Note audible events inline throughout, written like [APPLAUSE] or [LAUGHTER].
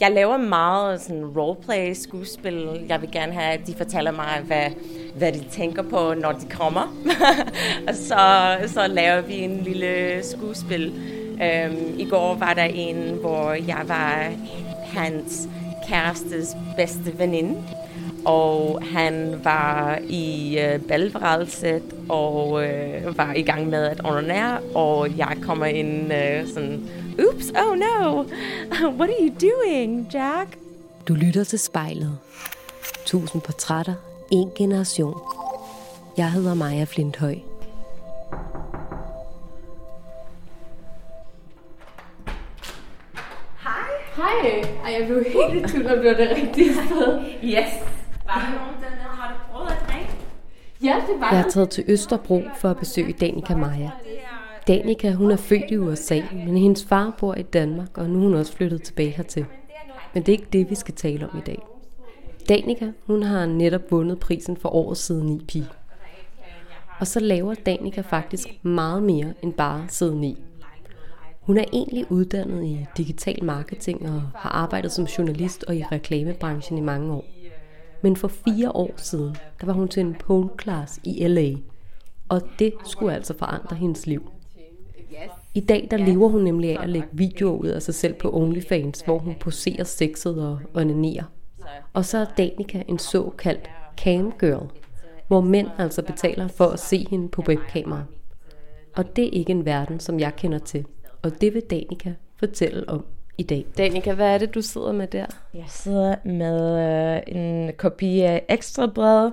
jeg laver meget sådan roleplay skuespil. Jeg vil gerne have, at de fortæller mig, hvad, hvad de tænker på, når de kommer. [LAUGHS] og så, så laver vi en lille skuespil. Um, I går var der en, hvor jeg var hans kærestes bedste veninde. Og han var i øh, balværelset og øh, var i gang med at onanere, og jeg kommer ind øh, sådan, Oops, oh no, [LAUGHS] what are you doing, Jack? Du lytter til spejlet. Tusind portrætter, en generation. Jeg hedder Maja Flinthøj. Hej. Ej, jeg blev helt i tvivl, om det var det rigtige [LAUGHS] sted. Yes. Var der nogen dernede? Har du prøvet at drikke? Ja, det var Jeg er taget til Østerbro for at besøge Danika Maja. Danika, hun er født i USA, men hendes far bor i Danmark, og nu er hun også flyttet tilbage hertil. Men det er ikke det, vi skal tale om i dag. Danika, hun har netop vundet prisen for året siden i pige. Og så laver Danika faktisk meget mere end bare siden i. Hun er egentlig uddannet i digital marketing og har arbejdet som journalist og i reklamebranchen i mange år. Men for fire år siden, der var hun til en pole class i LA. Og det skulle altså forandre hendes liv. I dag der lever hun nemlig af at lægge videoer ud af sig selv på OnlyFans, hvor hun poserer sexet og onanerer. Og så er Danica en såkaldt camgirl, hvor mænd altså betaler for at se hende på webkamera. Og det er ikke en verden, som jeg kender til. Og det vil Danica fortælle om i dag. Danica, hvad er det, du sidder med der? Jeg sidder med øh, en kopi af Ekstrabladet,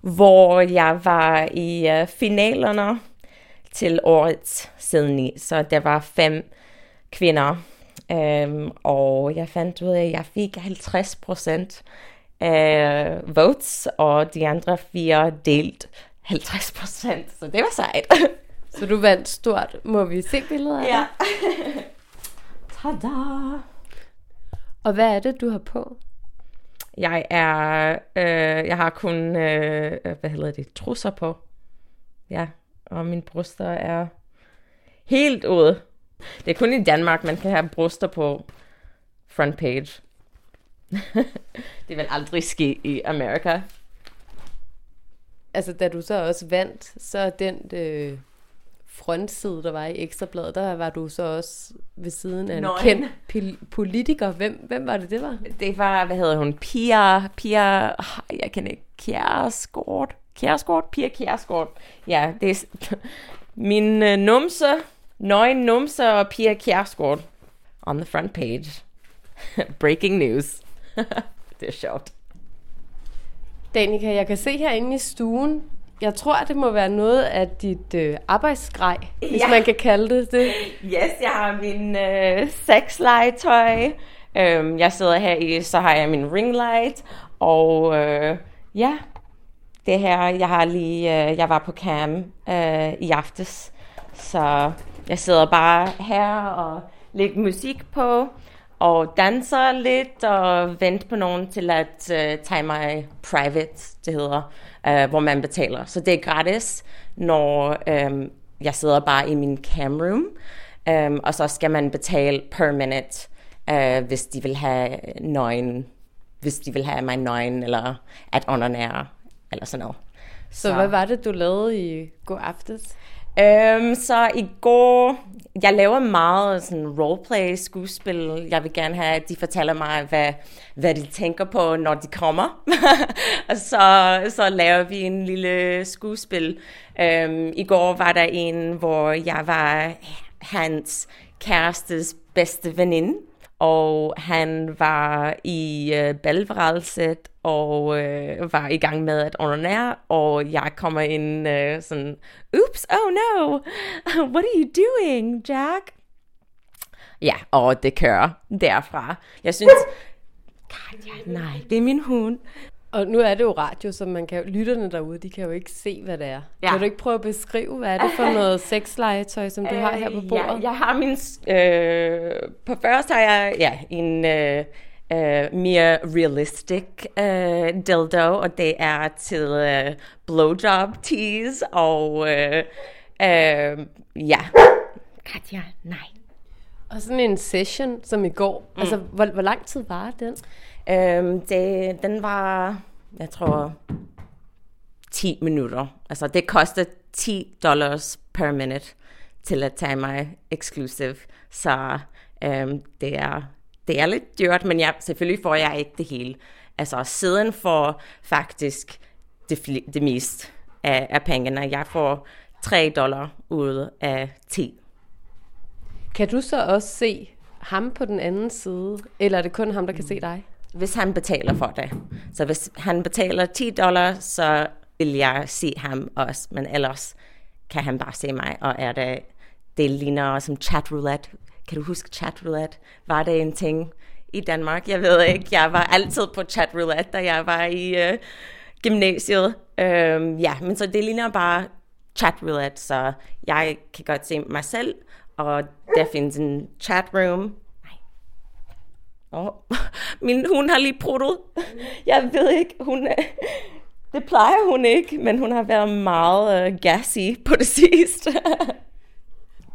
hvor jeg var i øh, finalerne til årets siden Så der var fem kvinder, øhm, og jeg fandt ud af, at jeg fik 50 procent af votes, og de andre fire delt 50 procent, så det var sejt. Så du vandt stort. Må vi se billeder af ja. [LAUGHS] Tada! Og hvad er det, du har på? Jeg er, øh, jeg har kun, øh, hvad hedder det, trusser på. Ja, og mine bryster er helt ude. Det er kun i Danmark, man kan have bryster på front page. [LAUGHS] det vil aldrig ske i Amerika. Altså, da du så også vandt, så den øh, frontside, der var i Ekstrabladet, der var du så også ved siden af en Nøgen. kendt pil- politiker. Hvem, hvem var det, det var? Det var, hvad hedder hun, Pia, Pia, jeg kan ikke, Kjærsgaard, Kjærsgaard, Pia Kjærsgaard. Ja, det er [LAUGHS] min uh, numse, nøgen numse og Pia Kjærsgaard on the front page. [LAUGHS] Breaking news. [LAUGHS] det er sjovt. Danika, jeg kan se herinde i stuen, jeg tror, det må være noget af dit øh, arbejdsgrej, hvis Ja. man kan kalde det det. Yes, jeg har min øh, sexlegetøj. Øhm, jeg sidder her i, så har jeg min ring light. Og øh, ja, det her, jeg har lige, øh, jeg var på cam øh, i aftes. Så jeg sidder bare her og lægger musik på. Og danser lidt og venter på nogen til at øh, tage mig private, det hedder, øh, hvor man betaler. Så det er gratis, når øh, jeg sidder bare i min cam room. Øhm, og så skal man betale per minute, øh, hvis de vil have nøgen, hvis de vil have mig nøgen, eller at onanere, eller sådan noget. Så, så hvad var det, du lavede i går aftes? Um, så i går, jeg laver meget sådan roleplay skuespil. Jeg vil gerne have, at de fortæller mig, hvad, hvad de tænker på, når de kommer. [LAUGHS] og så, så laver vi en lille skuespil. Um, I går var der en, hvor jeg var hans kærestes bedste veninde. Og han var i øh, balværelset og øh, var i gang med at onanere, og jeg kommer ind øh, sådan, Oops, oh no, [LAUGHS] what are you doing, Jack? Ja, og det kører derfra. Jeg synes, Katja, nej, det er min hund. Og nu er det jo radio, så man kan, lytterne derude, de kan jo ikke se, hvad det er. Ja. Kan du ikke prøve at beskrive, hvad er det for noget [LAUGHS] sexlegetøj, som du har her på bordet? Ja, jeg har min... Øh, på først har jeg ja, en øh, øh, mere realistic øh, dildo, og det er til øh, blowjob tease, og øh, øh, ja, Katja, nej. Og sådan en session som i går, mm. altså hvor, hvor lang tid var den? Øhm, det, den var, jeg tror, 10 minutter. Altså det kostede 10 dollars per minute til at tage mig exclusive. Så øhm, det, er, det er lidt dyrt, men ja, selvfølgelig får jeg ikke det hele. Altså siden for faktisk det, det mest af, af pengene. Jeg får 3 dollar ud af 10. Kan du så også se ham på den anden side, eller er det kun ham, der kan se dig? Hvis han betaler for det. Så hvis han betaler 10 dollar, så vil jeg se ham også, men ellers kan han bare se mig, og er det, det ligner som chat roulette. Kan du huske chat roulette? Var det en ting i Danmark? Jeg ved ikke. Jeg var altid på chat roulette, da jeg var i uh, gymnasiet. Um, ja, men så det ligner bare chat roulette, så jeg kan godt se mig selv, og der findes en chat room. Oh, min hund har lige pruttet. Jeg ved ikke, hun, det plejer hun ikke, men hun har været meget uh, gassy på det sidste.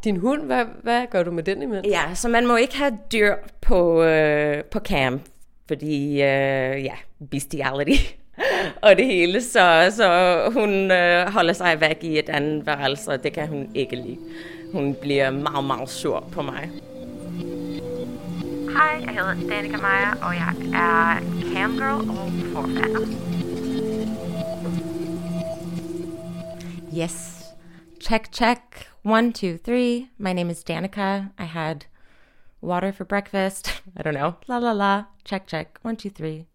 Din hund, hvad, hvad gør du med den imens? Ja, så man må ikke have dyr på, uh, på camp, fordi, uh, ja, bestiality [LAUGHS] og det hele, så, så hun uh, holder sig væk i et andet værelse, og det kan hun ikke lide. Hun bliver meget, meget sur på mig. Hej, jeg hedder Danica Meyer, og jeg er camgirl og forfatter. Yes. Check, check. One, two, three. My name is Danica. I had water for breakfast. [LAUGHS] I don't know. La la la. Check, check. One, two, three.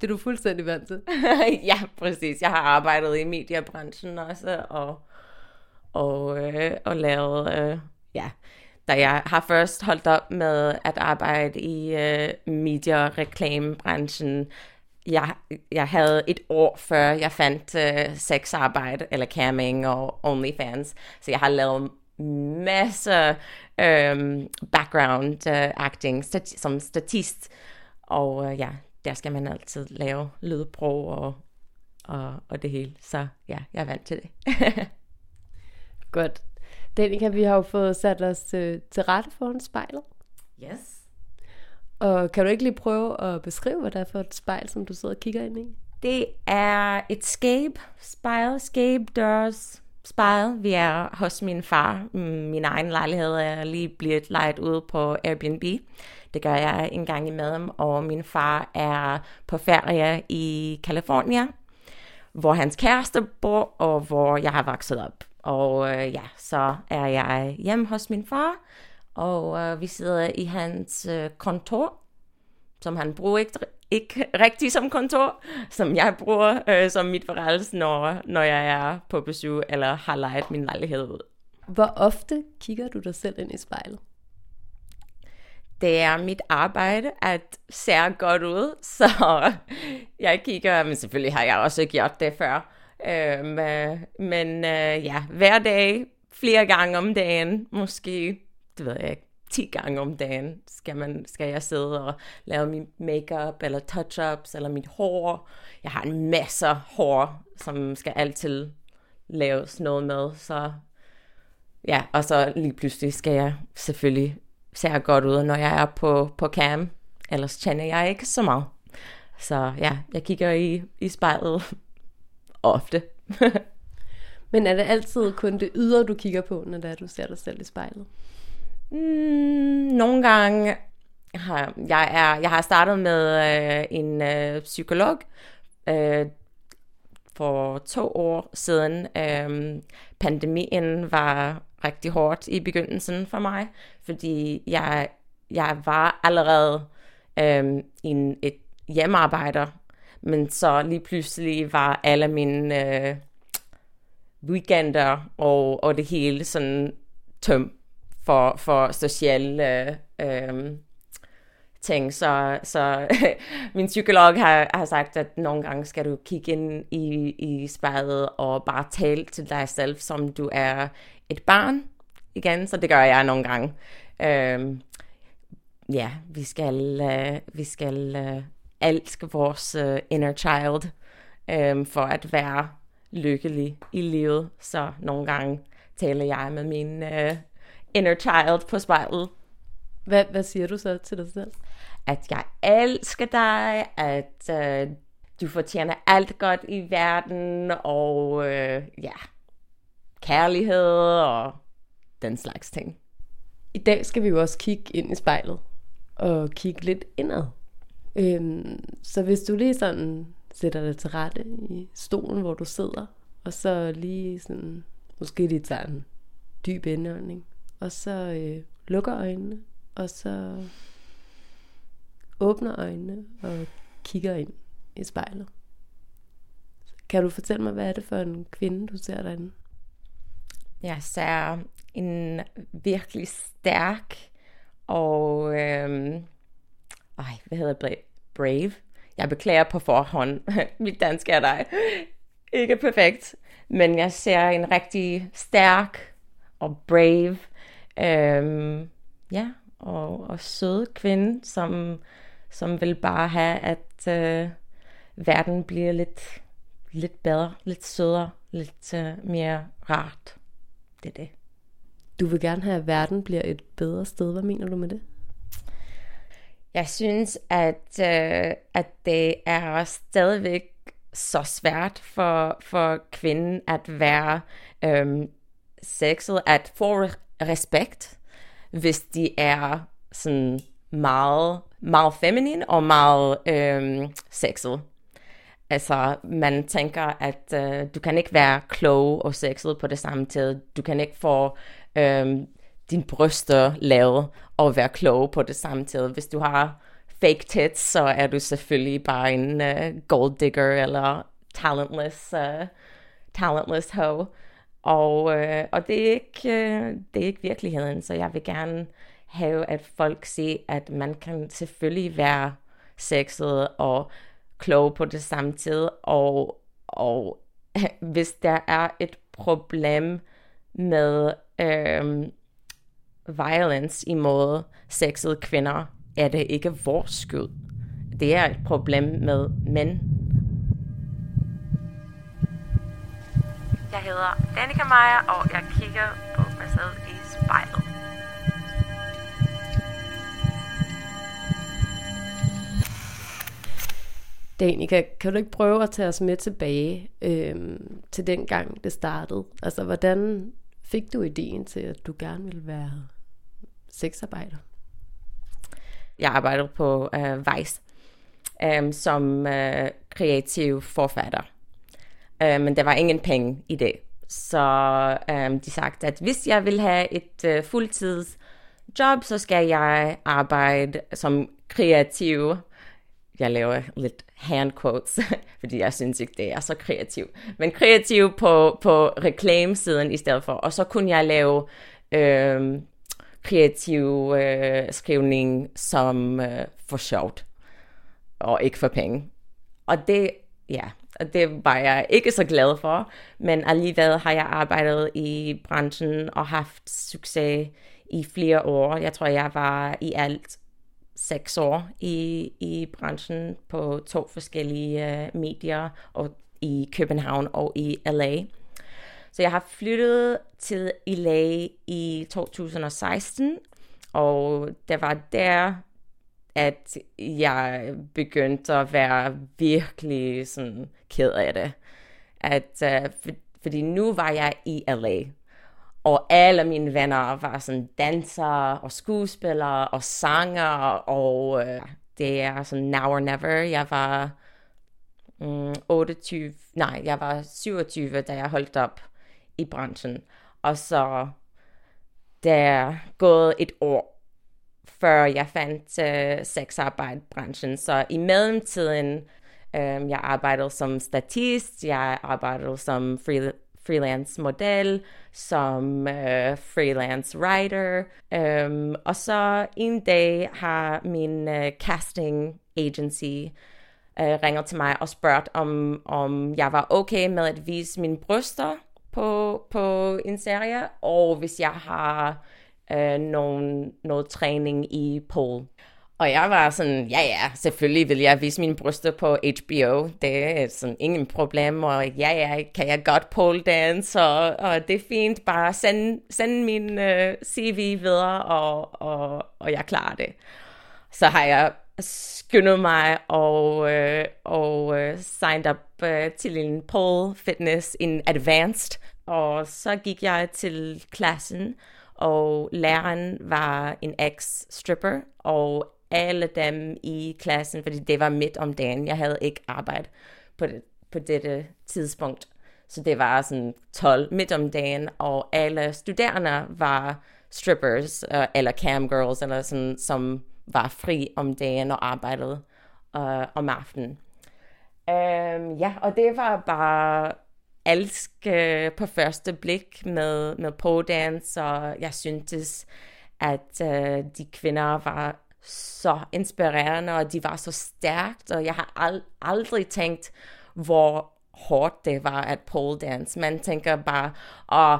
Det er du fuldstændig vant til. [LAUGHS] ja, præcis. Jeg har arbejdet i mediebranchen også, og, og, øh, og lavet, øh, ja, da jeg har først holdt op med at arbejde i øh, medie- og reklamebranchen, jeg, jeg havde et år før jeg fandt øh, sexarbejde, eller camming og OnlyFans. Så jeg har lavet masser øh, background øh, acting stati- som statist. Og øh, ja, der skal man altid lave lydprog og, og, og det hele. Så ja, jeg er vant til det. [LAUGHS] Godt. Danica, vi har jo fået sat os til, til rette foran spejlet. Yes. Og kan du ikke lige prøve at beskrive, hvad det er for et spejl, som du sidder og kigger ind i? Det er et skab, spejl, skab, dørs, spejl. Vi er hos min far. Min egen lejlighed er lige blevet lejet ud på Airbnb. Det gør jeg en gang imellem, og min far er på ferie i California, hvor hans kæreste bor, og hvor jeg har vokset op. Og øh, ja, så er jeg hjemme hos min far, og øh, vi sidder i hans øh, kontor, som han bruger ikke, ikke rigtig som kontor, som jeg bruger øh, som mit forrædelse, når, når jeg er på besøg eller har lejet min lejlighed ud. Hvor ofte kigger du dig selv ind i spejlet? Det er mit arbejde at se godt ud, så [LAUGHS] jeg kigger, men selvfølgelig har jeg også gjort det før. Øhm, øh, men øh, ja, hver dag, flere gange om dagen, måske det ved jeg ikke, 10 gange om dagen skal, man, skal jeg sidde og lave min makeup eller touch-ups eller mit hår. Jeg har en masse hår, som skal altid laves noget med, så ja, og så lige pludselig skal jeg selvfølgelig se godt ud, når jeg er på, på cam. Ellers tjener jeg ikke så meget. Så ja, jeg kigger i, i spejlet ofte. [LAUGHS] Men er det altid kun det ydre, du kigger på, når det er, du ser dig selv i spejlet? Mm, nogle gange har jeg, er, jeg har startet med øh, en øh, psykolog øh, for to år siden. Øh, pandemien var rigtig hårdt i begyndelsen for mig, fordi jeg, jeg var allerede øh, en, et hjemmearbejder, men så lige pludselig var alle mine øh, weekender og, og det hele sådan tømt for, for sociale øh, ting. Så, så [LAUGHS] min psykolog har, har sagt, at nogle gange skal du kigge ind i, i spejlet og bare tale til dig selv, som du er et barn igen. Så det gør jeg nogle gange. Øh, ja, vi skal, øh, vi skal øh, elske vores øh, inner child øh, for at være lykkelig i livet. Så nogle gange taler jeg med min øh, inner child på spejlet. Hvad, hvad siger du så til dig selv? At jeg elsker dig, at øh, du fortjener alt godt i verden, og øh, ja, kærlighed og den slags ting. I dag skal vi jo også kigge ind i spejlet og kigge lidt indad. Øhm, så hvis du lige sådan sætter dig til rette i stolen, hvor du sidder, og så lige sådan, måske lige tager en dyb indånding, og så øh, lukker øjnene, og så åbner øjnene og kigger ind i spejlet. Kan du fortælle mig, hvad er det for en kvinde, du ser derinde? Jeg ser en virkelig stærk og... Øh, ej, hvad hedder det? Brave? Jeg beklager på forhånd. [LAUGHS] Mit dansk er dig. Ikke perfekt. Men jeg ser en rigtig stærk og brave, øhm, ja, og, og sød kvinde, som, som vil bare have, at øh, verden bliver lidt, lidt bedre, lidt sødere, lidt øh, mere rart. Det er det. Du vil gerne have, at verden bliver et bedre sted. Hvad mener du med det? Jeg synes, at, øh, at det er stadigvæk så svært for, for kvinden at være øh, sexet, at få respekt, hvis de er sådan meget, meget feminin og meget øh, sexet. Altså, man tænker, at øh, du kan ikke være klog og sexet på det samme tid. Du kan ikke få øh, din bryster lavet og være klog på det samme tid. Hvis du har fake tits, så er du selvfølgelig bare en uh, gold digger eller talentless, uh, talentless hoe. Og, uh, og det, er ikke, uh, det er ikke virkeligheden, så jeg vil gerne have, at folk ser, at man kan selvfølgelig være sexet og klog på det samme tid, og, og [LAUGHS] hvis der er et problem med øhm, violence imod sexede kvinder, er det ikke vores skyld. Det er et problem med mænd. Jeg hedder Danika Maja, og jeg kigger på mig selv i spejlet. Danika, kan du ikke prøve at tage os med tilbage øhm, til den gang, det startede? Altså, hvordan fik du ideen til, at du gerne ville være sexarbejder? Jeg arbejder på uh, Vice um, som uh, kreativ forfatter. Uh, men der var ingen penge i det. Så um, de sagde, at hvis jeg vil have et øh, uh, fuldtids job, så skal jeg arbejde som kreativ. Jeg laver lidt hand quotes, [LAUGHS] fordi jeg synes ikke, det er så kreativ. Men kreativ på, på reklamesiden i stedet for. Og så kunne jeg lave øh, kreativ øh, skrivning som øh, for sjovt, og ikke for penge. Og det, ja, og det var jeg ikke så glad for, men alligevel har jeg arbejdet i branchen og haft succes i flere år. Jeg tror, jeg var i alt seks år i, i branchen på to forskellige øh, medier, og i København og i LA. Så jeg har flyttet til LA i 2016, og det var der, at jeg begyndte at være virkelig sådan ked af det. At, uh, for, fordi nu var jeg i LA, og alle mine venner var sådan dansere og skuespillere og sanger, og uh, det er sådan now or never. Jeg var mm, um, 28, nej, jeg var 27, da jeg holdt op i branchen. Og så der er gået et år, før jeg fandt øh, uh, sexarbejdbranchen. Så i mellemtiden, um, jeg arbejdede som statist, jeg arbejdede som free, freelance model, som uh, freelance writer. Um, og så en dag har min uh, casting agency uh, ringet til mig og spurgt, om, om jeg var okay med at vise mine bryster på, på en serie, og hvis jeg har øh, nogen, noget træning i pole. Og jeg var sådan, ja ja, selvfølgelig vil jeg vise mine bryster på HBO. Det er sådan ingen problem, og ja ja, kan jeg godt pole dance, og, og det er fint. Bare send, send min øh, CV videre, og, og, og jeg klarer det. Så har jeg skyndet mig og, øh, og øh, signed up øh, til en pole fitness in advanced. Og så gik jeg til klassen, og læreren var en ex-stripper, og alle dem i klassen, fordi det var midt om dagen. Jeg havde ikke arbejde på, det, på dette tidspunkt. Så det var sådan 12 midt om dagen, og alle studerende var strippers, uh, eller camgirls, eller sådan, som var fri om dagen og arbejdede øh, om aftenen. Um, ja, og det var bare elsk øh, på første blik med, med pole dance, og jeg syntes, at øh, de kvinder var så inspirerende, og de var så stærkt, og jeg har ald- aldrig tænkt, hvor hårdt det var at pole dance. Man tænker bare, og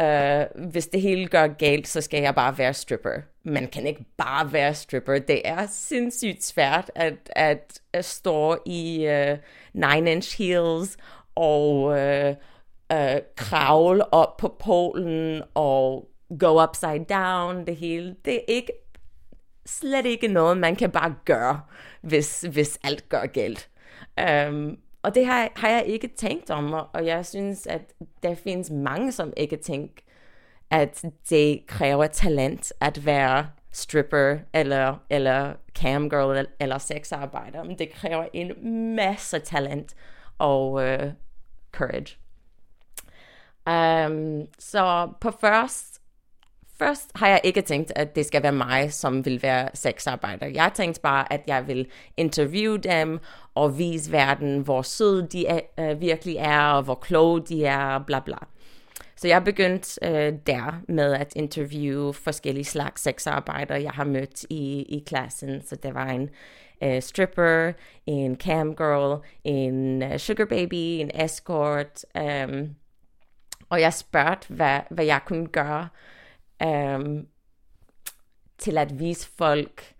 øh, hvis det hele går galt, så skal jeg bare være stripper. Man kan ikke bare være stripper. Det er sindssygt svært at, at, at stå i uh, nine inch heels og øh, øh, uh, uh, kravle op på polen og go upside down, det hele. Det er ikke slet ikke noget, man kan bare gøre, hvis, hvis alt går galt. Um, og det har, har jeg ikke tænkt om, og jeg synes, at der findes mange, som ikke tænker, at det kræver talent at være stripper, eller, eller camgirl, eller, eller sexarbejder. Men det kræver en masse talent og uh, courage. Um, så på først Først har jeg ikke tænkt, at det skal være mig, som vil være sexarbejder. Jeg tænkte bare, at jeg vil interviewe dem og vise verden, hvor søde de er, øh, virkelig er, og hvor kloge de er, bla bla. Så jeg begyndte øh, der med at interviewe forskellige slags sexarbejdere, jeg har mødt i, i klassen. Så der var en øh, stripper, en camgirl, en øh, sugar baby, en escort. Øh, og jeg spurgte, hvad, hvad jeg kunne gøre øh, til at vise folk,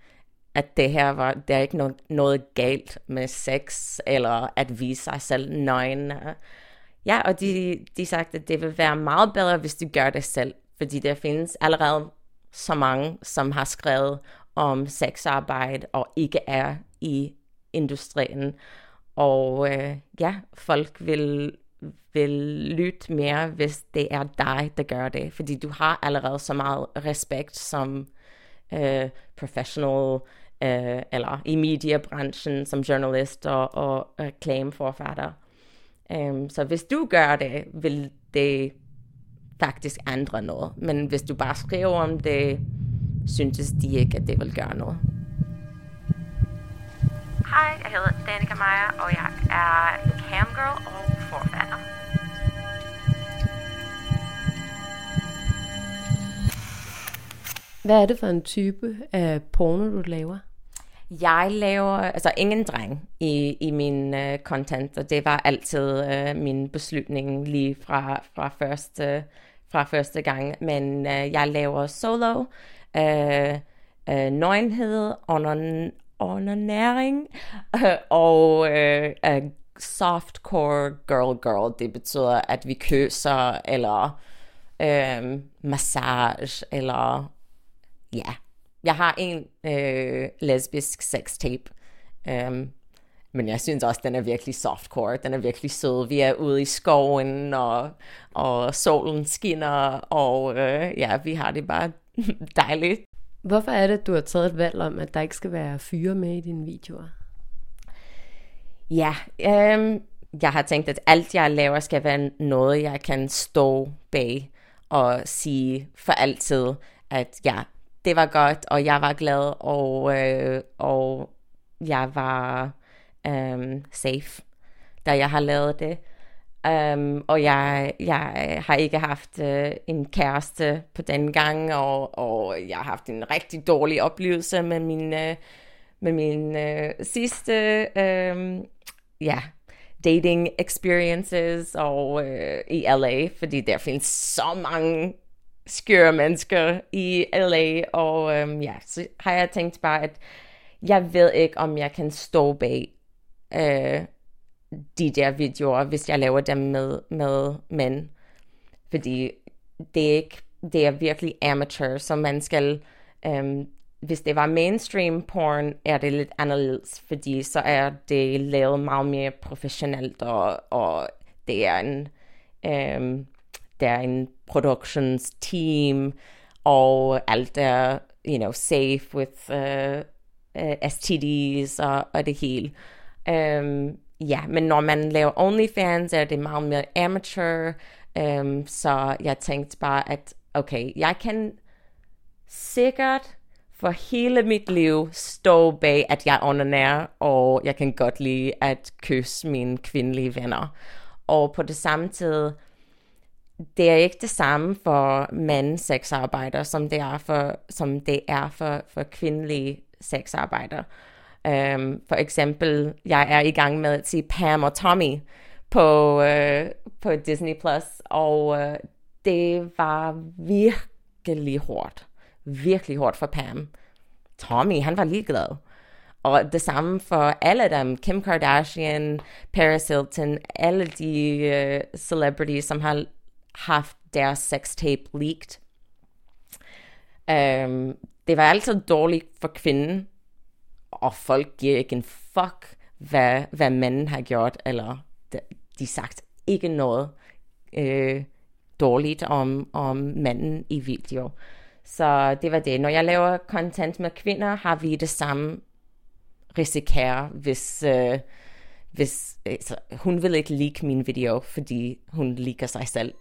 at det her var, der er ikke noget, noget galt med sex, eller at vise sig selv nøgen. Ja, og de, de sagde, at det vil være meget bedre, hvis du gør det selv, fordi der findes allerede så mange, som har skrevet om sexarbejde og ikke er i industrien. Og øh, ja, folk vil vil lytte mere, hvis det er dig, der gør det. Fordi du har allerede så meget respekt som øh, professional, øh, eller i mediebranchen som journalist og, og reklameforfatter. Um, så hvis du gør det, vil det faktisk ændre noget. Men hvis du bare skriver om det, synes de ikke, at det vil gøre noget. Hej, jeg hedder Danika Meyer, og jeg er camgirl og forfatter. Hvad er det for en type af porno, du laver? Jeg laver altså ingen dreng i, i min uh, content, og det var altid uh, min beslutning lige fra, fra, første, fra første gang. Men uh, jeg laver solo, uh, uh, nøgenhed, under, undernæring [LAUGHS] og uh, uh, softcore girl girl. Det betyder, at vi kysser, eller uh, massage, eller ja, jeg har en øh, lesbisk sextape, um, men jeg synes også, den er virkelig softcore. Den er virkelig sød. Vi er ude i skoven, og, og solen skinner, og øh, ja, vi har det bare [LAUGHS] dejligt. Hvorfor er det, at du har taget et valg om, at der ikke skal være fyre med i dine videoer? Ja, øhm, jeg har tænkt, at alt jeg laver skal være noget, jeg kan stå bag og sige for altid, at ja, det var godt, og jeg var glad, og, øh, og jeg var øh, safe, da jeg har lavet det. Um, og jeg, jeg har ikke haft uh, en kæreste på den gang, og, og jeg har haft en rigtig dårlig oplevelse med min, uh, med min uh, sidste um, ja, dating experiences og uh, i LA, fordi der findes så mange skøre mennesker i LA, og øhm, ja, så har jeg tænkt bare, at jeg ved ikke, om jeg kan stå bag øh, de der videoer, hvis jeg laver dem med, med mænd. Fordi det er, ikke, det er virkelig amateur, så man skal... Øhm, hvis det var mainstream porn, er det lidt anderledes, fordi så er det lavet meget mere professionelt, og, og det er en, Øhm, der er en productions team, og alt er, you know, safe with øh, øh, uh, uh, STDs og, og det hele. Um, ja, men når man laver OnlyFans, er det meget mere amateur, um, så jeg tænkte bare, at okay, jeg kan sikkert for hele mit liv stå bag, at jeg onanerer, og jeg kan godt lide at kysse mine kvindelige venner. Og på det samme tid, det er ikke det samme for mænd sexarbejder, som det er for, som det er for, for kvindelige sexarbejder. Um, for eksempel, jeg er i gang med at se Pam og Tommy på, uh, på Disney+, Plus, og uh, det var virkelig hårdt. Virkelig hårdt for Pam. Tommy, han var ligeglad. Og det samme for alle dem, Kim Kardashian, Paris Hilton, alle de uh, celebrities, som har haft deres sextape leaked. Um, det var altid dårligt for kvinden, og folk giver ikke en fuck, hvad, hvad manden har gjort, eller de, de sagt ikke noget øh, dårligt om, om manden i video. Så det var det. Når jeg laver content med kvinder, har vi det samme risikere, hvis, øh, hvis altså, hun vil ikke like min video, fordi hun liker sig selv,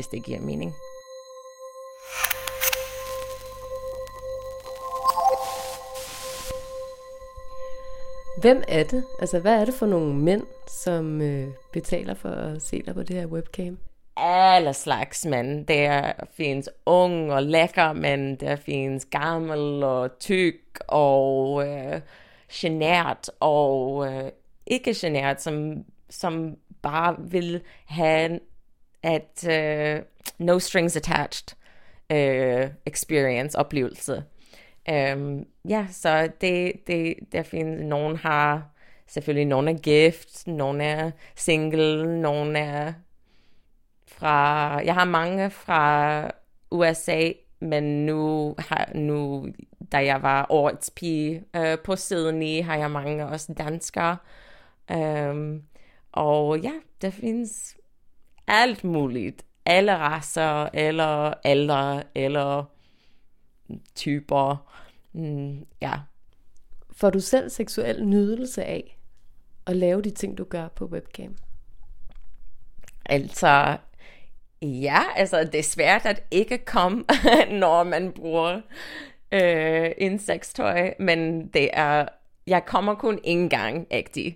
hvis det giver mening. Hvem er det? Altså, hvad er det for nogle mænd, som øh, betaler for at se dig på det her webcam? Alle slags mænd. Der findes ung og lækker men der findes gammel og tyk og øh, genert og øh, ikke genert, som, som bare vil have at uh, no strings attached uh, experience, oplevelse. Um, ja, så det, det, der findes, nogen har selvfølgelig, nogen er gift, nogen er single, nogen er fra, jeg har mange fra USA, men nu, har, nu da jeg var årets pige uh, på Sydney, har jeg mange også danskere. Um, og ja, der findes alt muligt. Alle raser, eller alder, eller typer. Mm, ja. Får du selv seksuel nydelse af at lave de ting, du gør på webcam? Altså, ja, altså det er svært at ikke komme, [LAUGHS] når man bruger øh, en sextøj, men det er, jeg kommer kun en gang ægte.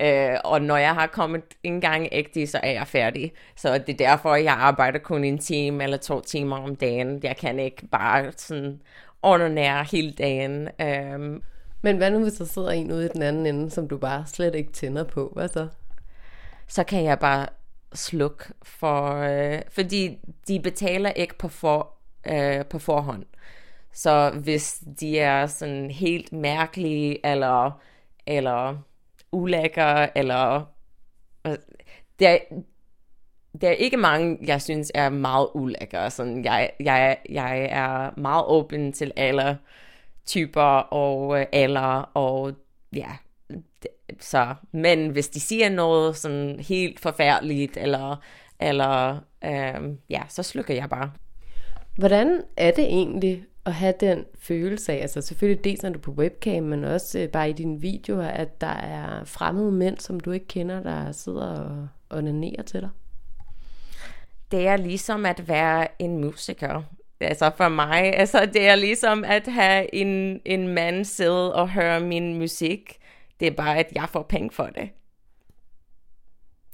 Øh, og når jeg har kommet en gang ægte, så er jeg færdig. Så det er derfor, jeg arbejder kun en time eller to timer om dagen. Jeg kan ikke bare sådan ordinære hele dagen. Um, Men hvad nu, hvis der sidder en ude i den anden ende, som du bare slet ikke tænder på? Hvad så? Så kan jeg bare slukke, for, øh, fordi de betaler ikke på, for, øh, på forhånd. Så hvis de er sådan helt mærkelige, eller, eller ulækker, eller... Der, der er ikke mange, jeg synes er meget ulækker. Sådan, jeg, jeg, jeg er meget åben til alle typer og øh, alder, og ja, så, men hvis de siger noget sådan helt forfærdeligt, eller, eller øhm, ja, så slukker jeg bare. Hvordan er det egentlig at have den følelse af, altså selvfølgelig dels når du er på webcam, men også øh, bare i dine videoer, at der er fremmede mænd, som du ikke kender, der sidder og onanerer til dig? Det er ligesom at være en musiker. Altså for mig, altså det er ligesom at have en, en mand sidde og høre min musik. Det er bare, at jeg får penge for det.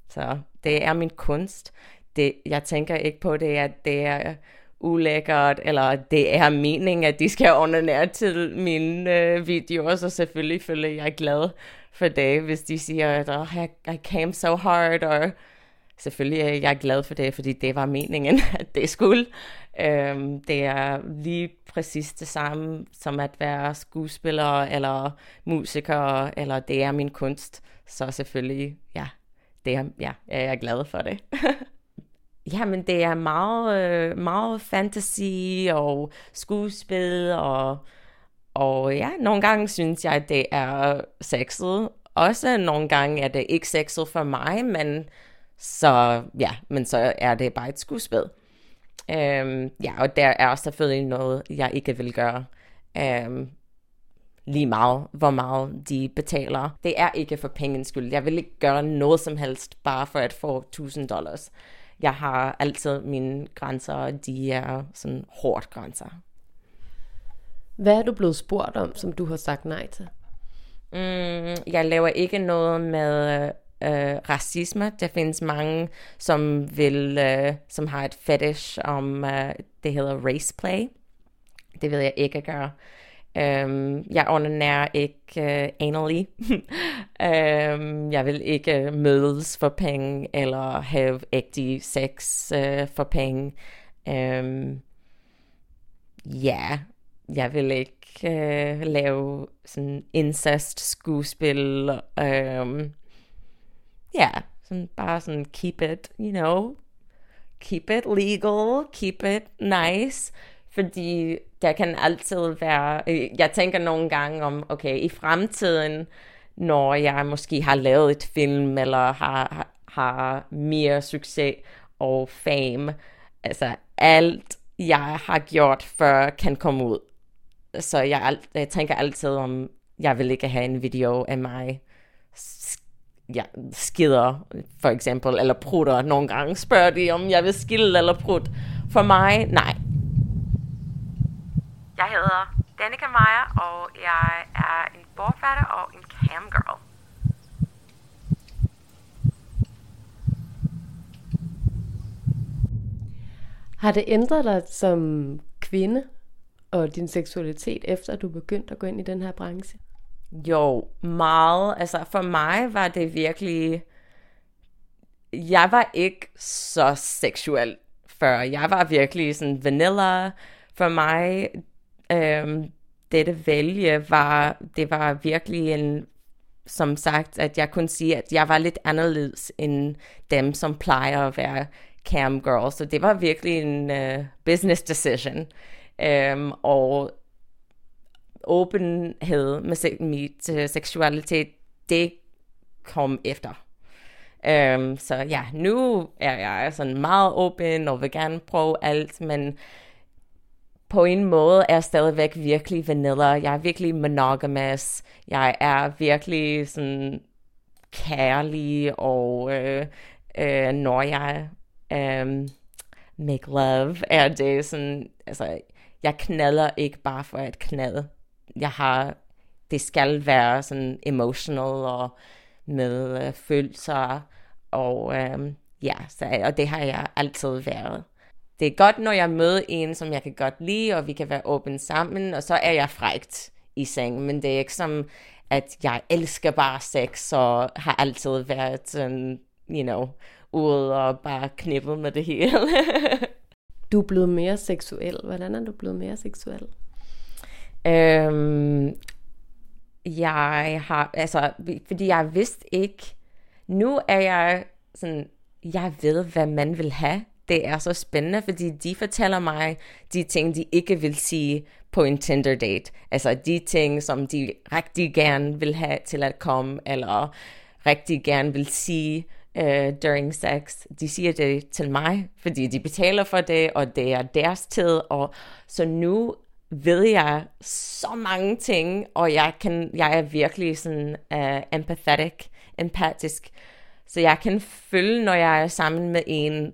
Så det er min kunst. Det, jeg tænker ikke på det, at det er ulækkert, eller det er meningen, at de skal onanere til mine øh, videoer, så selvfølgelig føler jeg glad for det, hvis de siger, at oh, I, I came so hard, og selvfølgelig er jeg glad for det, fordi det var meningen, [LAUGHS] at det skulle. Øhm, det er lige præcis det samme som at være skuespiller eller musiker, eller det er min kunst. Så selvfølgelig, ja, det er, ja, jeg er glad for det. [LAUGHS] Jamen, det er meget, øh, meget fantasy og skuespil, og, og ja, nogle gange synes jeg, det er sexet. Også nogle gange er det ikke sexet for mig, men så ja, men så er det bare et skuespil. Øhm, ja, og der er selvfølgelig noget, jeg ikke vil gøre. Øhm, lige meget, hvor meget de betaler. Det er ikke for pengens skyld. Jeg vil ikke gøre noget som helst, bare for at få 1000 dollars. Jeg har altid mine grænser, de er sådan hårdt grænser. Hvad er du blevet spurgt om, som du har sagt nej til? Mm, jeg laver ikke noget med øh, racisme. Der findes mange, som vil, øh, som har et fetish om, øh, det hedder race play. Det vil jeg ikke gøre. Um, jeg ordner ikke uh, anally. um, [LAUGHS] jeg vil ikke øh, mødes for penge, eller have ægte sex uh, for penge. Um, ja, jeg vil ikke uh, lave sådan incest skuespil. Um, ja, sådan bare sådan keep it, you know, keep it legal, keep it nice, fordi der kan altid være, øh, jeg tænker nogle gange om, okay, i fremtiden, når jeg måske har lavet et film, eller har, har mere succes og fame, altså alt, jeg har gjort før, kan komme ud. Så jeg, jeg tænker altid om, jeg vil ikke have en video af mig ja, skider, for eksempel, eller prutter nogle gange. Spørger de, om jeg vil skille eller prut. For mig, nej. Jeg hedder Danica Meyer, og jeg er en borfatter og en camgirl. Har det ændret dig som kvinde og din seksualitet, efter du begyndte at gå ind i den her branche? Jo, meget. Altså for mig var det virkelig... Jeg var ikke så seksuel før. Jeg var virkelig sådan vanilla. For mig, øh, dette vælge var, det var virkelig en, som sagt, at jeg kunne sige, at jeg var lidt anderledes end dem, som plejer at være cam girl. Så det var virkelig en uh, business decision. Um, og åbenhed med mit uh, seksualitet, det kom efter. Um, så ja, nu er jeg sådan meget åben og vil gerne prøve alt, men på en måde er jeg stadigvæk virkelig vanilla. Jeg er virkelig monogamous. Jeg er virkelig sådan kærlig, og øh, øh, når jeg øh, make love, er det sådan, altså, jeg knaller ikke bare for at knalde jeg har, det skal være sådan emotional og med øh, følelser, og øh, ja, så, og det har jeg altid været. Det er godt, når jeg møder en, som jeg kan godt lide, og vi kan være åbne sammen, og så er jeg frægt i seng, men det er ikke som, at jeg elsker bare sex, og har altid været sådan, you know, ude og bare knippet med det hele. [LAUGHS] du er blevet mere seksuel. Hvordan er du blevet mere seksuel? Øhm, jeg har, altså, fordi jeg vidste ikke, nu er jeg sådan, jeg ved, hvad man vil have. Det er så spændende, fordi de fortæller mig de ting, de ikke vil sige på en Tinder date. Altså de ting, som de rigtig gerne vil have til at komme, eller rigtig gerne vil sige uh, during sex. De siger det til mig, fordi de betaler for det, og det er deres tid. Og så nu ved jeg så mange ting, og jeg, kan, jeg er virkelig sådan uh, empathetic, empatisk. Så jeg kan føle, når jeg er sammen med en,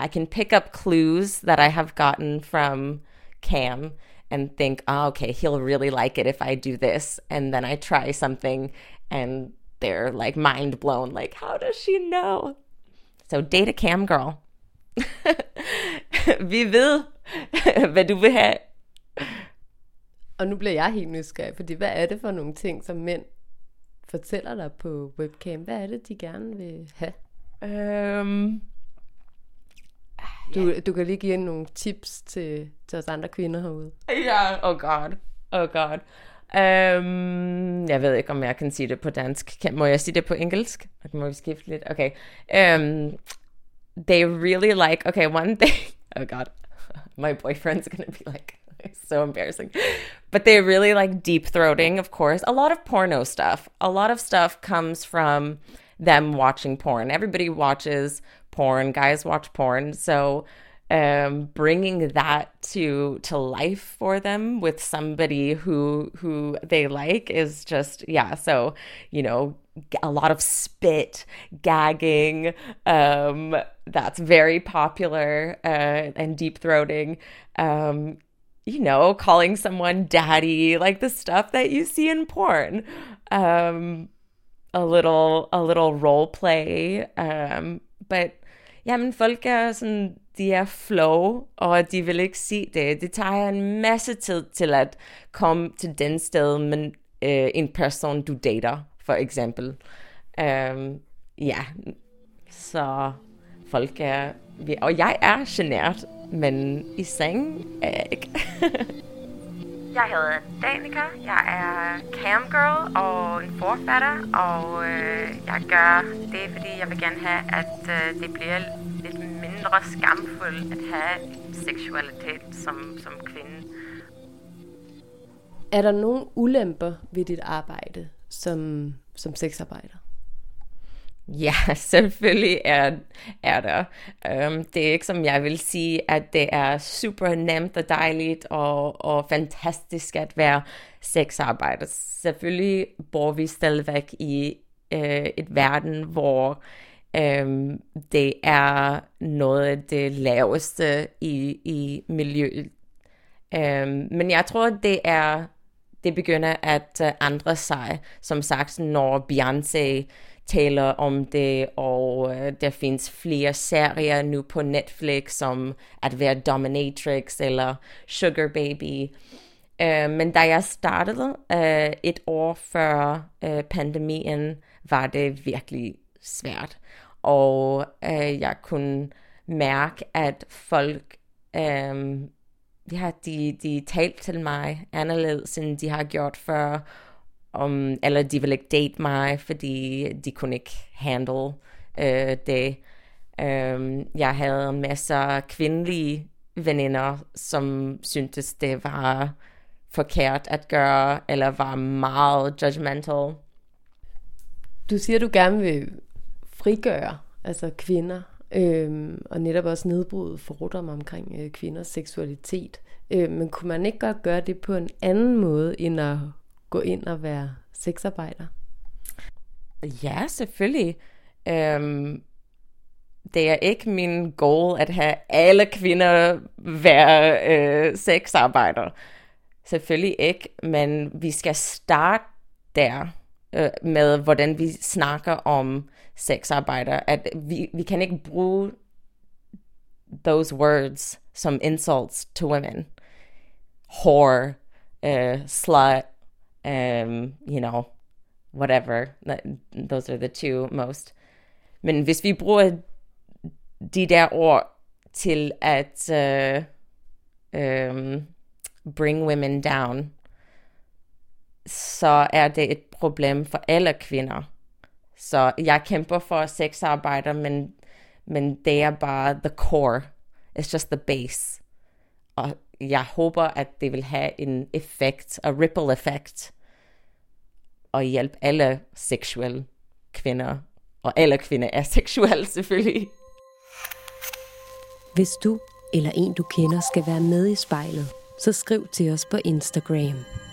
I can pick up clues that I have gotten from Cam and think, oh, okay, he'll really like it if I do this. And then I try something and they're like mind blown, like, how does she know? So date a Cam girl. [LAUGHS] Vi ved, [LAUGHS] hvad du vil have. Og nu bliver jeg helt nysgerrig, fordi hvad er det for nogle ting, som mænd fortæller dig på webcam? Hvad er det, de gerne vil have? Øhm, Du, du kan lige give nogle tips til, til os andre kvinder herude. ja, oh god, oh god. Um, jeg ved ikke, om jeg kan sige det på dansk. Kan, må jeg sige det på engelsk? Må vi skifte lidt? Okay. Um, they really like, okay, one thing, [LAUGHS] oh god, my boyfriend's gonna be like, it's [LAUGHS] so embarrassing. But they really like deep throating, of course. A lot of porno stuff. A lot of stuff comes from them watching porn. Everybody watches porn. Guys watch porn. So um, bringing that to to life for them with somebody who who they like is just yeah. So you know, a lot of spit, gagging. Um, that's very popular uh, and deep throating. Um, you know, calling someone daddy, like the stuff that you see in porn. Um, a little, a little role play. Um, but jamen, folk er sådan, de er flow, og de vil ikke se det. Det tager en masse tid til at komme til den sted, men øh, en person, du dater, for eksempel. Um, ja, så folk er, og jeg er genert, men i seng er jeg ikke. [LAUGHS] Jeg hedder Danika, jeg er camgirl og en forfatter, og øh, jeg gør det, fordi jeg vil gerne have, at øh, det bliver mindre skamfuldt at have seksualitet som, som kvinde. Er der nogle ulemper ved dit arbejde som, som sexarbejder? Ja, [LAUGHS] selvfølgelig er, er der. Um, det er ikke som jeg vil sige, at det er super nemt og dejligt og, og fantastisk at være sexarbejder. Selvfølgelig bor vi stadigvæk i uh, et verden, hvor Øhm, det er noget af det laveste i, i miljøet. Øhm, men jeg tror, det er det begynder at øh, andre sig. Som sagt, når Beyoncé taler om det, og øh, der findes flere serier nu på Netflix, som at være Dominatrix eller Sugar Baby. Uh, men da jeg startede uh, et år før uh, pandemien, var det virkelig svært. Og øh, jeg kunne mærke, at folk, øh, ja, de, de talte til mig anderledes, end de har gjort før, om, eller de ville ikke date mig, fordi de kunne ikke handle øh, det. Øh, jeg havde masser af kvindelige veninder, som syntes, det var forkert at gøre, eller var meget judgmental. Du siger, du gerne vil frigøre altså kvinder, øh, og netop også nedbryde fordomme omkring øh, kvinders seksualitet. Øh, men kunne man ikke godt gøre det på en anden måde, end at gå ind og være sexarbejder? Ja, selvfølgelig. Øhm, det er ikke min goal at have alle kvinder være øh, sexarbejder. Selvfølgelig ikke, men vi skal starte der øh, med, hvordan vi snakker om sexarbejder. At vi, vi kan ikke bruge those words som insults to women. Whore, uh, slut, um, you know, whatever. Those are the two most. Men hvis vi bruger de der ord til at uh, um, bring women down, så er det et problem for alle kvinder. Så jeg kæmper for sexarbejder, men, men det er bare the core. It's just the base. Og jeg håber, at det vil have en effekt, a ripple effect, og hjælpe alle seksuelle kvinder, og alle kvinder er [LAUGHS] seksuelle selvfølgelig. Hvis du eller en du kender skal være med i spejlet, så skriv til os på Instagram.